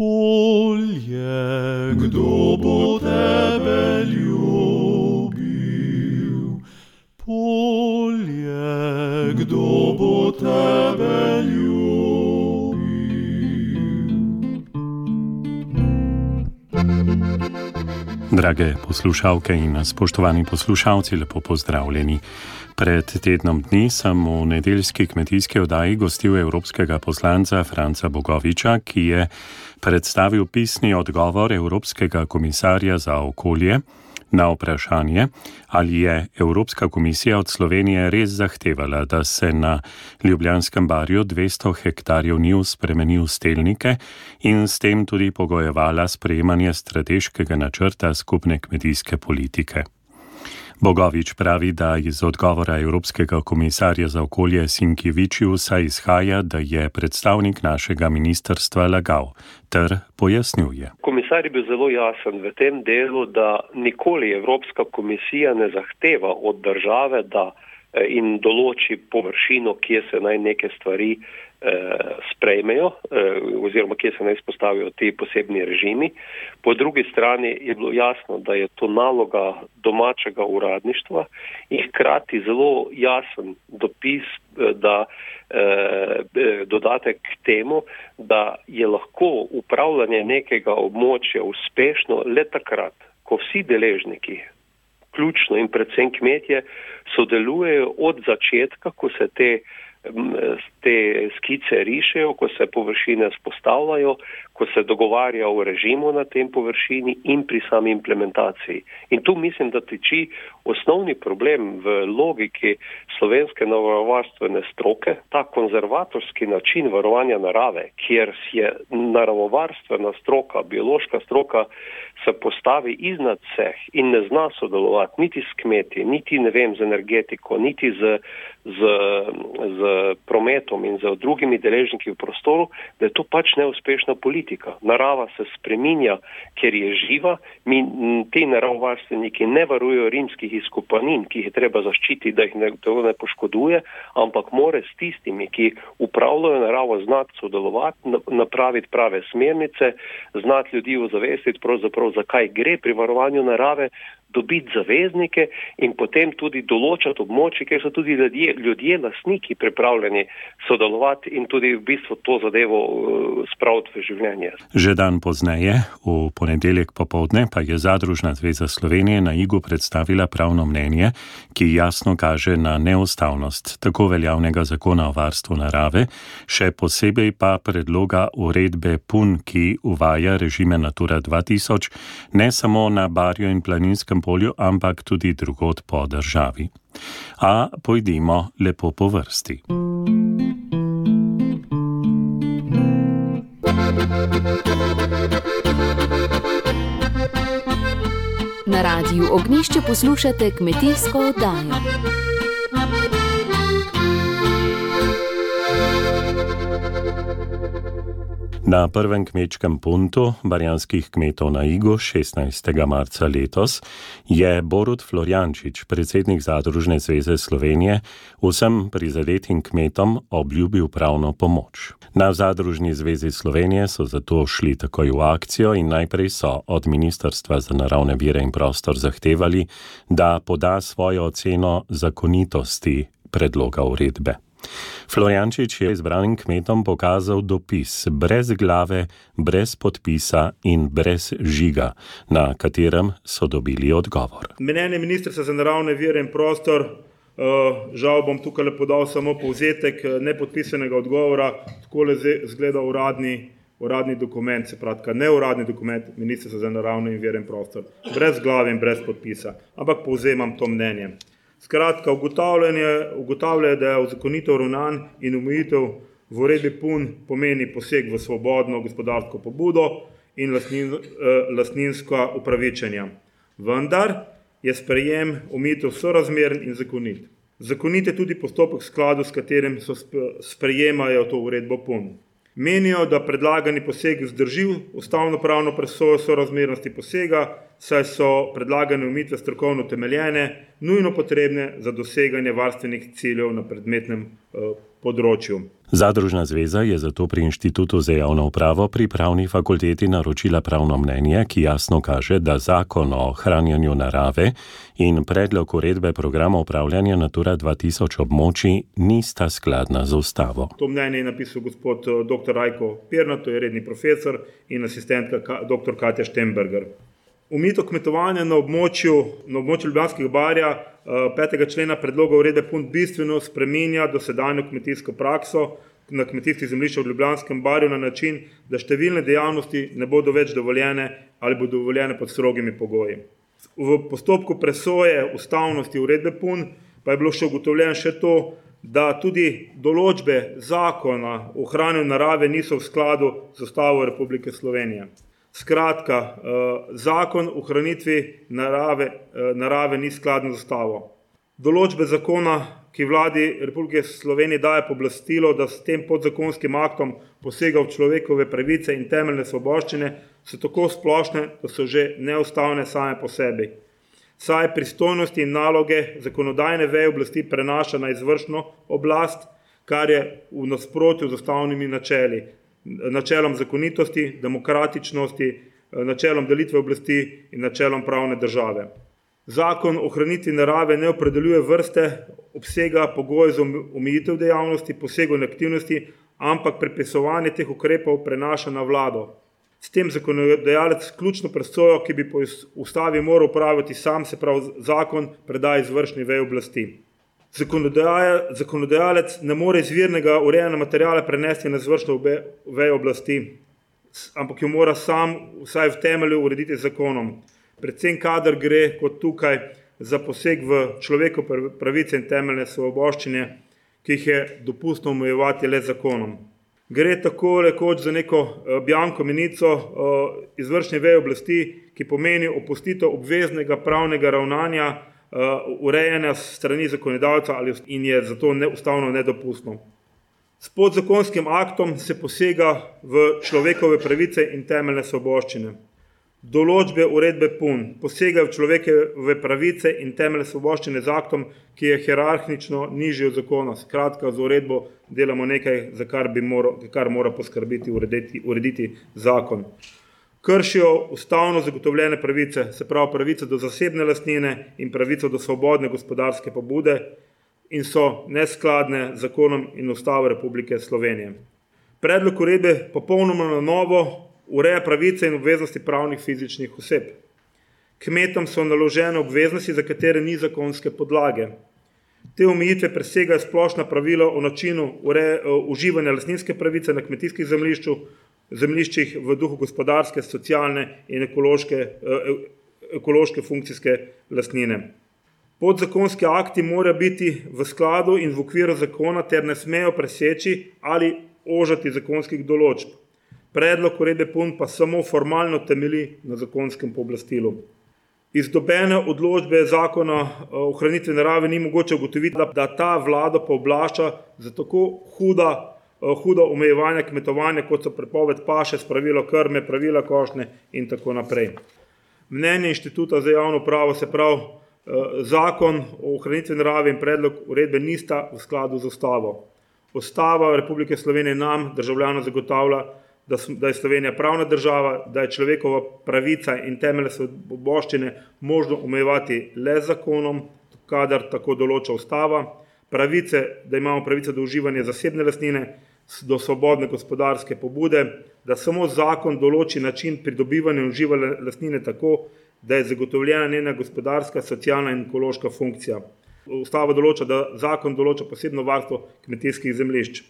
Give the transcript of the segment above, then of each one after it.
polje, kdo bo tebe ljubil? Polje, kdo bo tebe ljubil? Drage poslušalke in spoštovani poslušalci, lepo pozdravljeni. Pred tednom dni sem v nedeljski kmetijski oddaji gostil evropskega poslanca Franca Bogoviča, ki je predstavil pisni odgovor Evropskega komisarja za okolje na vprašanje, ali je Evropska komisija od Slovenije res zahtevala, da se na Ljubljanskem barju 200 hektarjev njiv spremeni v stelnike in s tem tudi pogojevala sprejemanje strateškega načrta skupne kmetijske politike. Bogovič pravi, da iz odgovora Evropskega komisarja za okolje Sinkivičiusa izhaja, da je predstavnik našega ministrstva lagal, ter pojasnjuje. Komisar je bil zelo jasen v tem delu, da nikoli Evropska komisija ne zahteva od države, da eh, in določi površino, kje se naj neke stvari sprejmejo eh, oziroma kje se naj izpostavijo ti posebni režimi. Po drugi strani je bilo jasno, da je to naloga domačega uradništva in hkrati zelo jasen dopis, eh, da dodatek k temu, da je lahko upravljanje nekega območja uspešno le takrat, ko vsi deležniki, ključno in predvsem kmetje, sodelujejo od začetka, ko se te te skice rišejo, ko se površine spostavljajo, ko se dogovarja o režimu na tem površini in pri sami implementaciji. In tu mislim, da tiči osnovni problem v logiki slovenske naravovarstvene stroke, ta konzervatorski način varovanja narave, kjer je naravovarstvena stroka, biološka stroka, se postavi iznad vseh in ne zna sodelovati niti s kmeti, niti ne vem z energetiko, niti z, z, z prometom in z drugimi deležniki v prostoru, da je to pač neuspešna politika. Narava se spreminja, ker je živa, mi ti naravovarstveniki ne varujejo rimskih izkopanin, ki jih je treba zaščititi, da jih ne, ne poškoduje, ampak more s tistimi, ki upravljajo naravo, znati sodelovati, napraviti prave smernice, znati ljudi ozavestiti pravzaprav zakaj gre pri varovanju narave, dobiti zaveznike in potem tudi določati območje, kjer so tudi ljudje, ljudje lastniki pripravljeni sodelovati in tudi v bistvu to zadevo uh, spraviti v življenje. Že dan pozneje, v ponedeljek popovdne, pa je Zadružna zveza Slovenije na Igu predstavila pravno mnenje, ki jasno kaže na neustavnost tako veljavnega zakona o varstvu narave, še posebej pa predloga uredbe PUN, ki uvaja režime Natura 2000 ne samo na barju in planinskem polju, ampak tudi drugot po državi. A pojdimo lepo po vrsti. Na radiju Ognišče poslušate kmetijsko oddajo. Na prvem kmečkem puntu barjanskih kmetov na Igu 16. marca letos je Borut Florjančič, predsednik Zadružne zveze Slovenije, vsem prizadetim kmetom obljubil pravno pomoč. Na Zadružni zvezi Slovenije so zato šli takoj v akcijo in najprej so od Ministrstva za naravne vire in prostor zahtevali, da poda svojo oceno zakonitosti predloga uredbe. Floriančič je izbranim kmetom pokazal dopis brez glave, brez podpisa in brez žiga, na katerem so dobili odgovor. Mnenje ministrstva za naravne vire in prostor, eh, žal bom tukaj podal samo povzetek eh, nepodpisanega odgovora, tako le zgleda uradni. Uradni dokument, se pravi, neuradni dokument Ministrstva za naravne vire in prostor, brez glave in brez podpisa. Ampak povzemam to mnenje. Skratka, ugotavlja, da je zakonito ravnan in umitev v uredbi PUN pomeni poseg v svobodno gospodarsko pobudo in lastnin, eh, lastninska upravičenja. Vendar je sprejem umitev sorazmeren in zakonit. Zakonit je tudi postopek skladu, s katerim so sprejemajo to uredbo PUN. Menijo, da predlagani poseg zdrži ustavno pravno presojo sorazmernosti posega, saj so predlagane umitve strokovno temeljene, nujno potrebne za doseganje varstvenih ciljev na predmetnem eh, področju. Zadružna zveza je zato pri Inštitutu za javno upravo pri pravni fakulteti naročila pravno mnenje, ki jasno kaže, da zakon o hranjenju narave in predlog uredbe programa upravljanja Natura 2000 območij nista skladna z ustavo. To mnenje je napisal gospod dr. Rajko Pirna, to je redni profesor in asistentka dr. Katja Štemberger. Umito kmetovanje na območju, na območju Ljubljanskega barja 5. Eh, člena predloga urede punt bistveno spreminja dosedanjo kmetijsko prakso na kmetijskih zemljiščih v Ljubljanskem barju na način, da številne dejavnosti ne bodo več dovoljene ali bodo dovoljene pod strogimi pogoji. V postopku presoje ustavnosti uredbe PUN pa je bilo še ugotovljeno še to, da tudi določbe zakona o ohranjanju narave niso v skladu z Ustavo Republike Slovenije. Skratka, eh, zakon o ohranitvi narave, eh, narave ni skladen z ustavo. Določbe zakona, ki vladi Republike Slovenije daje poblastilo, da s tem podzakonskim aktom posega v človekove pravice in temeljne svoboščine, so tako splošne, da so že neustavne same po sebi. Saj pristojnosti in naloge zakonodajne veje oblasti prenaša na izvršno oblast, kar je v nasprotju z ustavnimi načeli, načelom zakonitosti, demokratičnosti, načelom delitve oblasti in načelom pravne države. Zakon o ohranitvi narave ne opredeljuje vrste obsega pogojev za omejitev dejavnosti, posegov in aktivnosti, ampak prepisovanje teh ukrepov prenaša na vlado. S tem zakonodajalec ključno presojo, ki bi po ustavi moral upraviti sam, se pravi zakon, predaja izvršni vej oblasti zakonodajalec ne more izvirnega urejanja materijala prenesti na izvršno vejo oblasti, ampak jo mora sam vsaj v temelju urediti zakonom. Predvsem, kadar gre kot tukaj za poseg v človeko pravice in temeljne svoboščine, ki jih je dopustno omejevati le zakonom. Gre tako rekoč za neko eh, bjanko menico eh, izvršne veje oblasti, ki pomeni opustitev obveznega pravnega ravnanja urejanja strani zakonodavca in je zato neustavno nedopustno. S podzakonskim aktom se posega v človekove pravice in temeljne svoboščine. Določbe uredbe PUN posegajo v človekove pravice in temeljne svoboščine z aktom, ki je hierarhično nižji od zakona. Skratka, z uredbo delamo nekaj, za kar, mora, kar mora poskrbiti, urediti, urediti zakon kršijo ustavno zagotovljene pravice, se pravi pravice do zasebne lastnine in pravico do svobodne gospodarske pobude in so neskladne z zakonom in ustavo Republike Slovenije. Predlog uredbe popolnoma na novo ureja pravice in obveznosti pravnih fizičnih oseb. Kmetom so naložene obveznosti, za katere ni zakonske podlage. Te omejitve presegajo splošna pravila o načinu uživanja lastninske pravice na kmetijskih zemljišču, zemljiščih v duhu gospodarske, socialne in ekološke, eh, ekološke funkcijske lastnine. Podzakonski akti morajo biti v skladu in v okviru zakona ter ne smejo preseči ali ožati zakonskih določb. Predlog urede PUN pa samo formalno temeli na zakonskem pooblastilu. Iz dobene odločbe zakona o ohranitvi narave ni mogoče ugotoviti, da ta vlada pooblašča za tako huda Eh, hudo omejevanje kmetovanja, kot so prepoved paše, pravilo krme, pravila košne in tako naprej. Mnenje inštituta za javno pravo se pravi, eh, zakon o ohranitvi narave in predlog uredbe nista v skladu z ustavo. Ustava Republike Slovenije nam, državljanom, zagotavlja, da, da je Slovenija pravna država, da je človekova pravica in temelje svoboščine možno omejevati le z zakonom, kadar tako določa ustava, pravice, da imamo pravico do uživanja zasebne lastnine, do svobodne gospodarske pobude, da samo zakon določi način pridobivanja in uživanja lastnine tako, da je zagotovljena njena gospodarska, socialna in ekološka funkcija. Ustava določa, da zakon določa posebno varstvo kmetijskih zemljišč.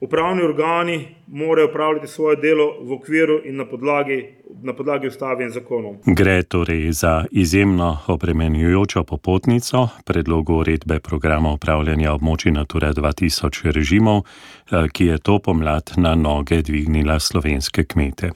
Upravni organi morajo upravljati svoje delo v okviru in na podlagi, na podlagi ustave in zakonov. Gre torej za izjemno obremenjujočo popotnico predlogu uredbe programa upravljanja območij Natura 2000 režimov, eh, ki je to pomlad na noge dvignila slovenske kmete.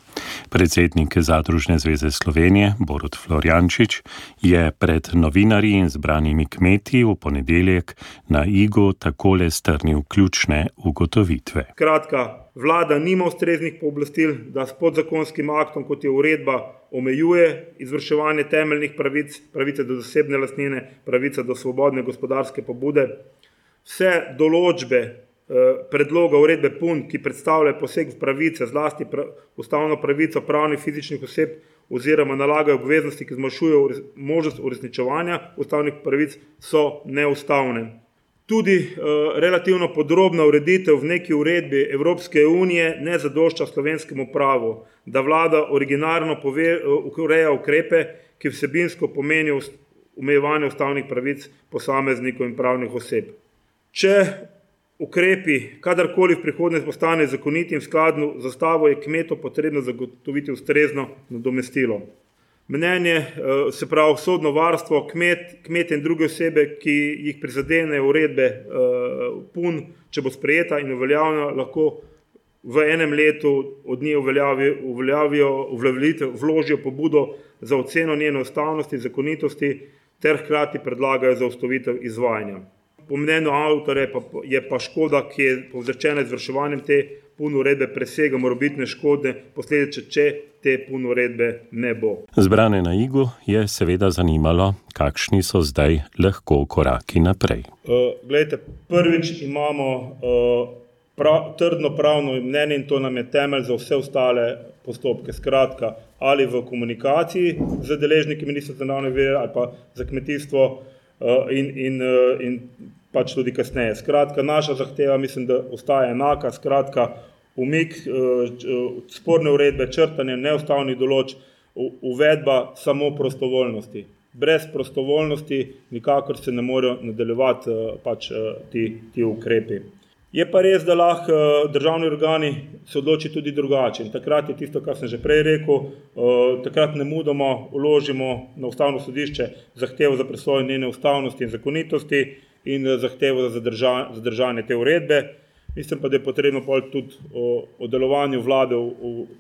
Predsednik Zadružne zveze Slovenije Borut Florjančič je pred novinarji in zbranimi kmeti v ponedeljek na Igu takole strnil ključne ugotovitve. Kratka, vlada nima ustreznih pooblastil, da s podzakonskim aktom, kot je uredba, omejuje izvrševanje temeljnih pravic, pravice do zasebne lastnine, pravice do svobodne gospodarske pobude. Vse določbe, predloga uredbe PUN, ki predstavlja poseg v pravice, zlasti pra, ustavno pravico pravnih fizičnih oseb oziroma nalagajo obveznosti, ki zmanjšujejo možnost uresničevanja ustavnih pravic, so neustavne. Tudi uh, relativno podrobna ureditev v neki uredbi Evropske unije ne zadošča slovenskemu pravu, da vlada originarno pove, uh, ureja ukrepe, ki vsebinsko pomenijo omejevanje ustavnih pravic posameznikov in pravnih oseb. Če ukrepi kadarkoli v prihodnje postane zakoniti in skladno z zastavo, je kmetu potrebno zagotoviti ustrezno nadomestilo. Mnenje, eh, se pravi, sodno varstvo, kmet, kmet in druge osebe, ki jih prizadenejo uredbe eh, PUN, če bo sprejeta in uveljavljena, lahko v enem letu od nje uveljavijo, vložijo pobudo za oceno njene ustavnosti, zakonitosti ter hkrati predlagajo za ustavitev izvajanja. Po mnenju avtorja je pa škoda, ki je povzročena izvrševanjem te puno uredbe, presega morobitne škode, posledice, če te puno uredbe ne bo. Zbrane na Igu je seveda zanimalo, kakšni so zdaj lahko koraki naprej. Uh, glejte, prvič imamo uh, prav, trdno pravno mnenje in to nam je temelj za vse ostale postopke. Skratka, ali v komunikaciji z deležniki ministrstva za naravne vire ali pa za kmetijstvo uh, in, in, uh, in pač tudi kasneje. Skratka, naša zahteva mislim, da ostaja enaka, skratka, umik uh, sporne uredbe, črtanje neustavnih določb, uvedba samo prostovoljnosti. Brez prostovoljnosti nikakor se ne morejo nadaljevati uh, pač, ti, ti ukrepi. Je pa res, da lahko državni organi se odločijo tudi drugače. In takrat je tisto, kar sem že prej rekel, takrat ne mudoma uložimo na ustavno sodišče zahtevo za presojo njene ustavnosti in zakonitosti, in eh, zahtevo za zadržanje te uredbe. Mislim pa, da je potrebno tudi o, o delovanju vlade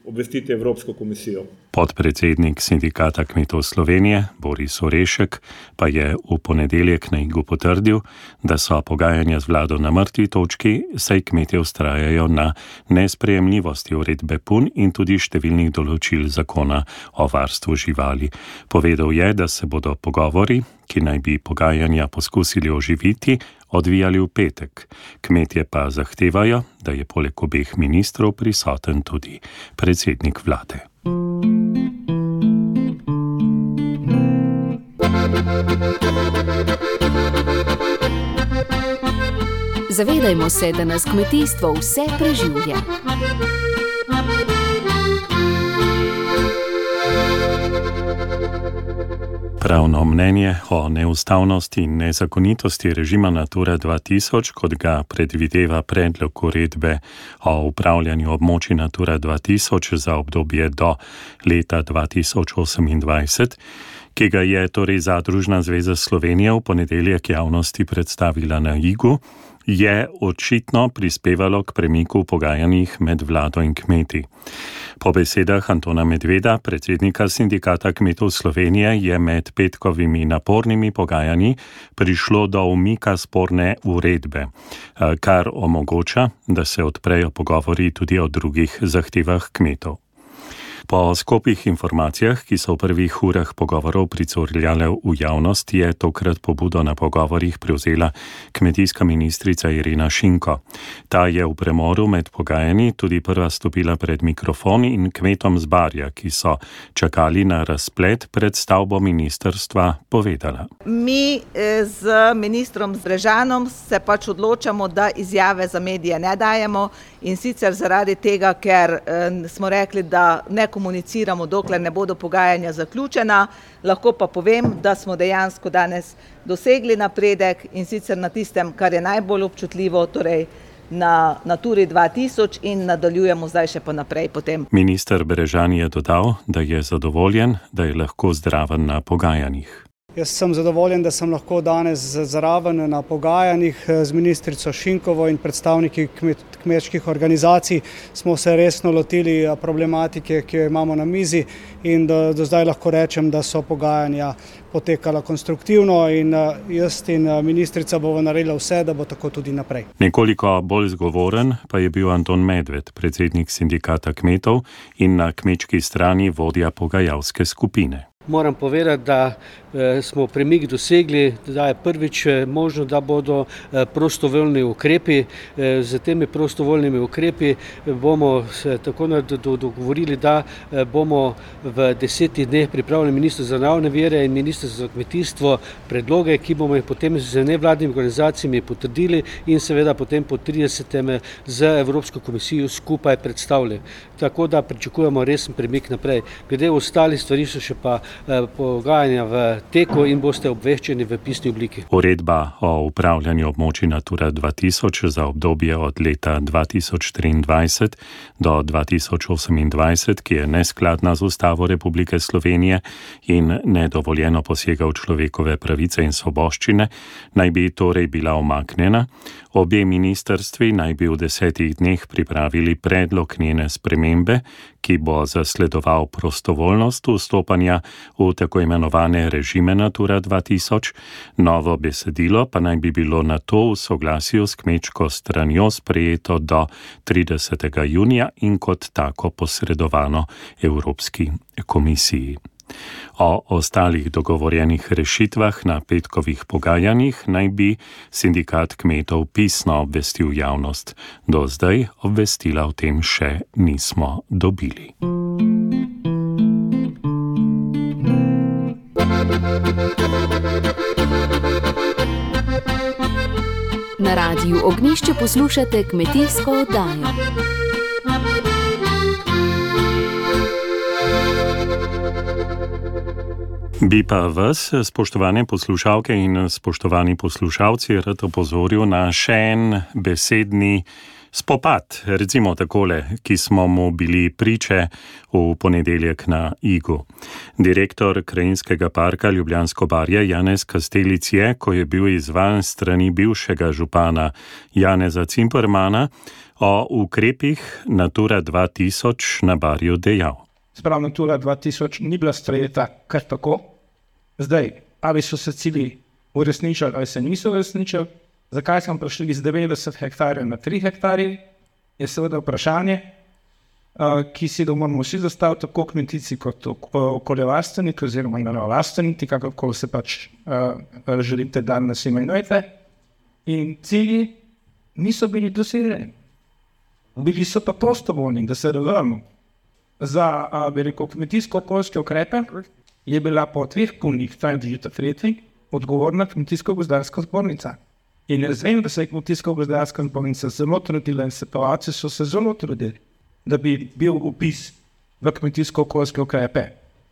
obvestiti Evropsko komisijo. Podpredsednik sindikata kmetov Slovenije Boris Orešek pa je v ponedeljek na Igu potrdil, da so pogajanja z vlado na mrtvi točki, saj kmetje ustrajajo na nesprejemljivosti uredbe PUN in tudi številnih določil zakona o varstvu živali. Povedal je, da se bodo pogovori, ki naj bi pogajanja poskusili oživiti, odvijali v petek. Kmetje pa zahtevajo, da je poleg obeh ministrov prisoten tudi predsednik vlade. Zavedajmo se, da nas kmetijstvo vse preživlja. Pravno mnenje o neustavnosti in nezakonitosti režima Natura 2000, kot ga predvideva predlog uredbe o upravljanju območij Natura 2000 za obdobje do leta 2028, ki ga je torej Zadružna zveza Slovenije v ponedeljek javnosti predstavila na Igu, je očitno prispevalo k premiku v pogajanjih med vlado in kmeti. Po besedah Antona Medveda, predsednika sindikata kmetov Slovenije, je med petkovimi napornimi pogajanji prišlo do umika sporne uredbe, kar omogoča, da se odprejo pogovori tudi o drugih zahtevah kmetov. Po skopih informacijah, ki so v prvih urah pogovorov pricurljale v javnost, je tokrat pobudo na pogovorih prevzela kmetijska ministrica Irina Šinko. Ta je v premoru med pogajanji tudi prva stopila pred mikrofon in kmetom z barja, ki so čakali na razplet pred stavbo ministerstva, povedala. Mi eh, z ministrom Zrežanom se pač odločamo, da izjave za medije ne dajemo in sicer zaradi tega, ker eh, smo rekli, da ne komuniciramo, dokler ne bodo pogajanja zaključena. Lahko pa povem, da smo dejansko danes dosegli napredek in sicer na tistem, kar je najbolj občutljivo, torej na Naturi 2000 in nadaljujemo zdaj še pa naprej potem. Minister Berežan je dodal, da je zadovoljen, da je lahko zdraven na pogajanjih. Jaz sem zadovoljen, da sem lahko danes zraven na pogajanjih eh, z ministrico Šinkovo in predstavniki kmečkih organizacij. Smo se resno lotili eh, problematike, ki jo imamo na mizi in do, do zdaj lahko rečem, da so pogajanja potekala konstruktivno in eh, jaz in ministrica bomo naredila vse, da bo tako tudi naprej. Nekoliko bolj zgovoren pa je bil Anton Medved, predsednik sindikata kmetov in na kmečki strani vodja pogajalske skupine. Moram povedati, da eh, smo premik dosegli, da je prvič eh, možno, da bodo eh, prostovoljni ukrepi. Z temi prostovoljnimi ukrepi bomo se tako dogovorili, da bomo v desetih dneh pripravili ministr za naravne vire in ministr za kmetijstvo predloge, ki bomo jih potem z nevladnimi organizacijami potrdili in seveda potem po 30. z Evropsko komisijo skupaj predstavili. Tako da pričakujemo resen premik naprej. Glede ostalih stvari so še pa Eh, pogajanja v teku in boste obveščeni v pisni obliki. Uredba o upravljanju območij Natura 2000 za obdobje od leta 2023 do 2028, ki je neskladna z Ustavo Republike Slovenije in nedovoljeno posega v človekove pravice in svoboščine, naj bi torej bila omaknjena. Obe ministrstvi naj bi v desetih dneh pripravili predlog njene spremembe, ki bo zasledoval prostovoljnost vstopanja v tako imenovane režime Natura 2000, novo besedilo pa naj bi bilo na to v soglasju s kmečko stranjo sprejeto do 30. junija in kot tako posredovano Evropski komisiji. O ostalih dogovorjenih rešitvah na petkovih pogajanjih naj bi sindikat kmetov pisno obvestil javnost. Do zdaj obvestila o tem še nismo dobili. Na radiju Ognišče poslušate kmetijsko oddajo. Bi pa vas, spoštovane poslušalke in spoštovani poslušalci, rad opozoril na še en besedni spopad, recimo takole, ki smo mu bili priče v ponedeljek na Igu. Direktor Krajinskega parka Ljubljansko barje Janez Kastelic je, ko je bil izvan strani bivšega župana Janeza Cimpermana, o ukrepih Natura 2000 na barju dejal. Spravno Natura 2000 ni bila sprejeta kar tako. Zdaj, ali so se cilji uresničili ali se niso uresničili, zakaj smo prišli iz 90 hektarjev na 3 hektarje, je seveda vprašanje, ki si ga moramo vsi zastaviti, tako kmetici kot okoljevarstveniki, oziroma naravovarstveniki, kako se pač želite, da nas imenujete. In cilji niso bili doseženi. Bili so pa prostovoljni, da se razumemo. Za veliko kmetijsko-okoljske ukrepe je bila po dveh punih, trajnih desetletjih, odgovorna kmetijsko-gozdarska zbornica. In jaz vem, da se je kmetijsko-gozdarska zbornica zelo trudila in situacije so se zelo trudili, da bi bil upis v kmetijsko-okoljske ukrepe.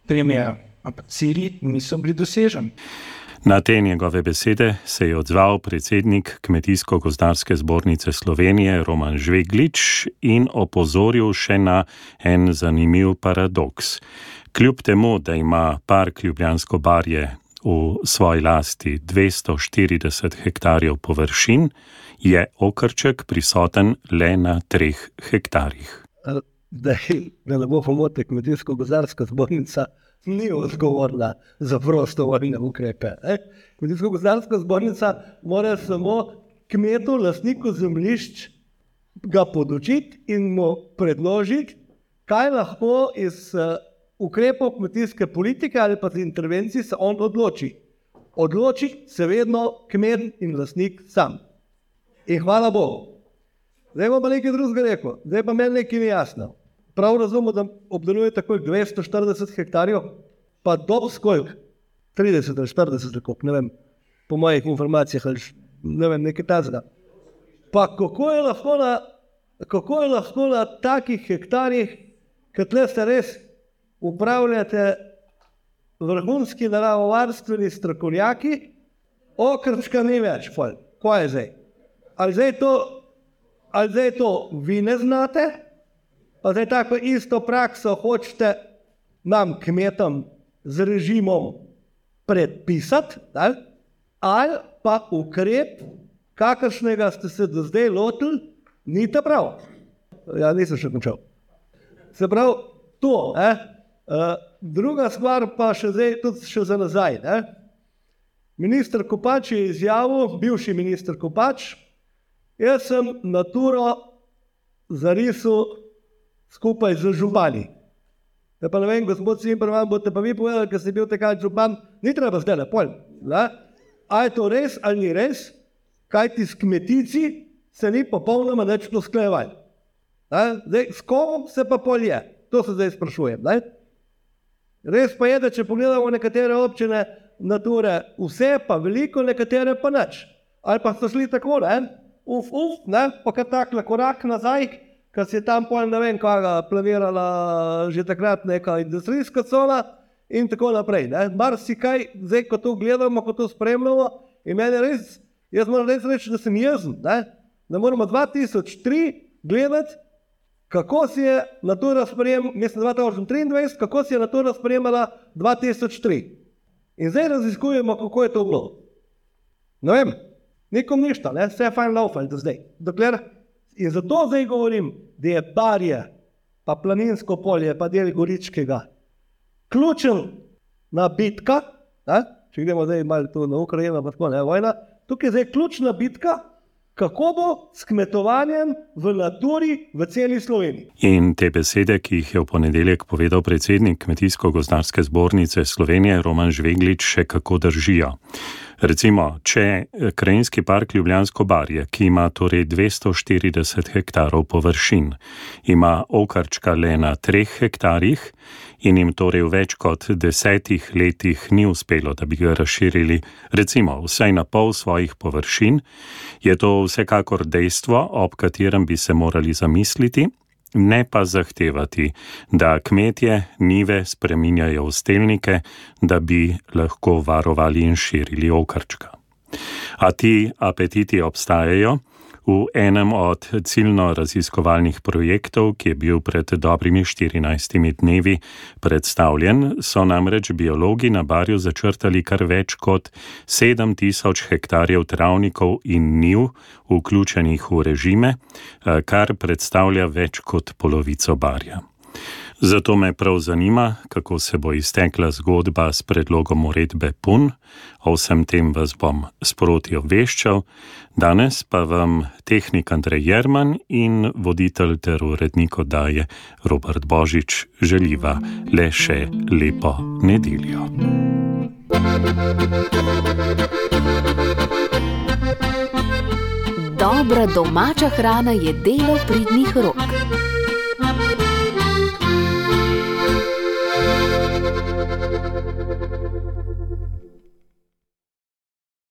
Primer, ampak cilji niso bili doseženi. Na te njegove besede se je odzval predsednik Kmetijsko-gozdarske zbornice Slovenije Roman Žveglič in opozoril še na en zanimiv paradoks. Kljub temu, da ima park Ljubljansko barje v svoji lasti 240 hektarjev površin, je okrček prisoten le na treh hektarjih. Da ne bo pomote, kmetijsko-gozdarska zbornica ni odgovorna za prostovoljne ukrepe. Kmetijsko-gozdarska zbornica mora samo kmetu, lastniku zemljišč, ga podočiti in mu predložiti, kaj lahko iz ukrepov kmetijske politike ali pa intervencij se on odloči. Odloči se vedno kmet in lastnik sam. In hvala Bogu. Zdaj bom pa nekaj drugega rekel, zdaj pa meni nekaj ni jasno. Prav razumem, da obdeluje tako 240 hektarjev, pa dobro skoj 30 ali 40 rekop, ne vem, po mojih informacijah ali ne vem, nekaj tazga. Pa kako je lahko na, kako je lahko na takih hektarjih, kad le se res upravljate vrhunski naravovarstveni strokovnjaki, okrčka ni več, fol. kaj je zdaj? Ali zdaj to, ali zdaj to vi ne znate, pa zdaj tako isto prakso hočete nam kmetom z režimom predpisati, ali, ali pa ukrep, kakršnega ste se do zdaj lotili, ni ta prav. Ja, nisem še končal. Se pravi, to, eh, Uh, druga stvar pa še zdaj, še za nazaj. Ne? Ministr Kopač je izjavil, bivši ministr Kopač, jaz sem naturo zarisal skupaj z župani. Da pa ne vem, gospod Simpr, vam boste pa vi povedali, ker ste bil takrat župan, ni treba zdaj lepo. A je to res ali ni res, kaj ti s kmetici se ni popolnoma več usklajeval. S kom se pa polje? To se zdaj sprašujem. Ne? Res pa je, da če pogledamo nekatere občine, nature, vse pa veliko, nekatere pa nič. Ali pa so šli tako, ne? uf, uf, ne? pa kar takle korak nazaj, ker si je tam pol ne vem, kaj planirala že takrat neka industrijska cona in tako naprej. Mar si kaj, zdaj ko to gledamo, ko to spremljamo, in meni res, jaz moram res reči, da sem jezen, ne? da moramo 2003 gledati, kako si je natura sprejemala, mislim 2023, kako si je natura sprejemala 2003. In zdaj raziskujemo, kako je to bilo. Ne vem, nikom ništa, ne? vse je fajn laufal do zdaj. Dokler, in zato zdaj govorim, da je barje, pa planinsko polje, pa del Goričkega, ključen na bitka, ne? če gremo zdaj malo na Ukrajino, pa tako ne vojna, tukaj je zdaj ključna bitka, kako bo s kmetovanjem v naturi v celi Sloveniji. In te besede, ki jih je v ponedeljek povedal predsednik Kmetijsko-gozdarske zbornice Slovenije Roman Žveglič, še kako držijo. Recimo, če krajinski park Ljubljansko barje, ki ima torej 240 hektarov površin, ima okarčka le na 3 hektarjih in jim torej v več kot desetih letih ni uspelo, da bi ga razširili, recimo, vsaj na pol svojih površin, je to vsekakor dejstvo, ob katerem bi se morali zamisliti ne pa zahtevati, da kmetje nive spreminjajo v stelnike, da bi lahko varovali in širili okrčka. A ti apetiti obstajajo? V enem od ciljno-raziskovalnih projektov, ki je bil pred dobrimi 14 dnevi predstavljen, so namreč biologi na barju začrtali kar več kot 7000 hektarjev travnikov in njiv, vključenih v režime, kar predstavlja več kot polovico barja. Zato me prav zanima, kako se bo iztekla zgodba s predlogom uredbe PUN, o vsem tem vas bom sproti obveščal, danes pa vam tehnik Andrej Jerman in voditelj ter urednik oddaje Robert Božič želiva le še lepo nedeljo. Dobra domača hrana je delo pridnih rok.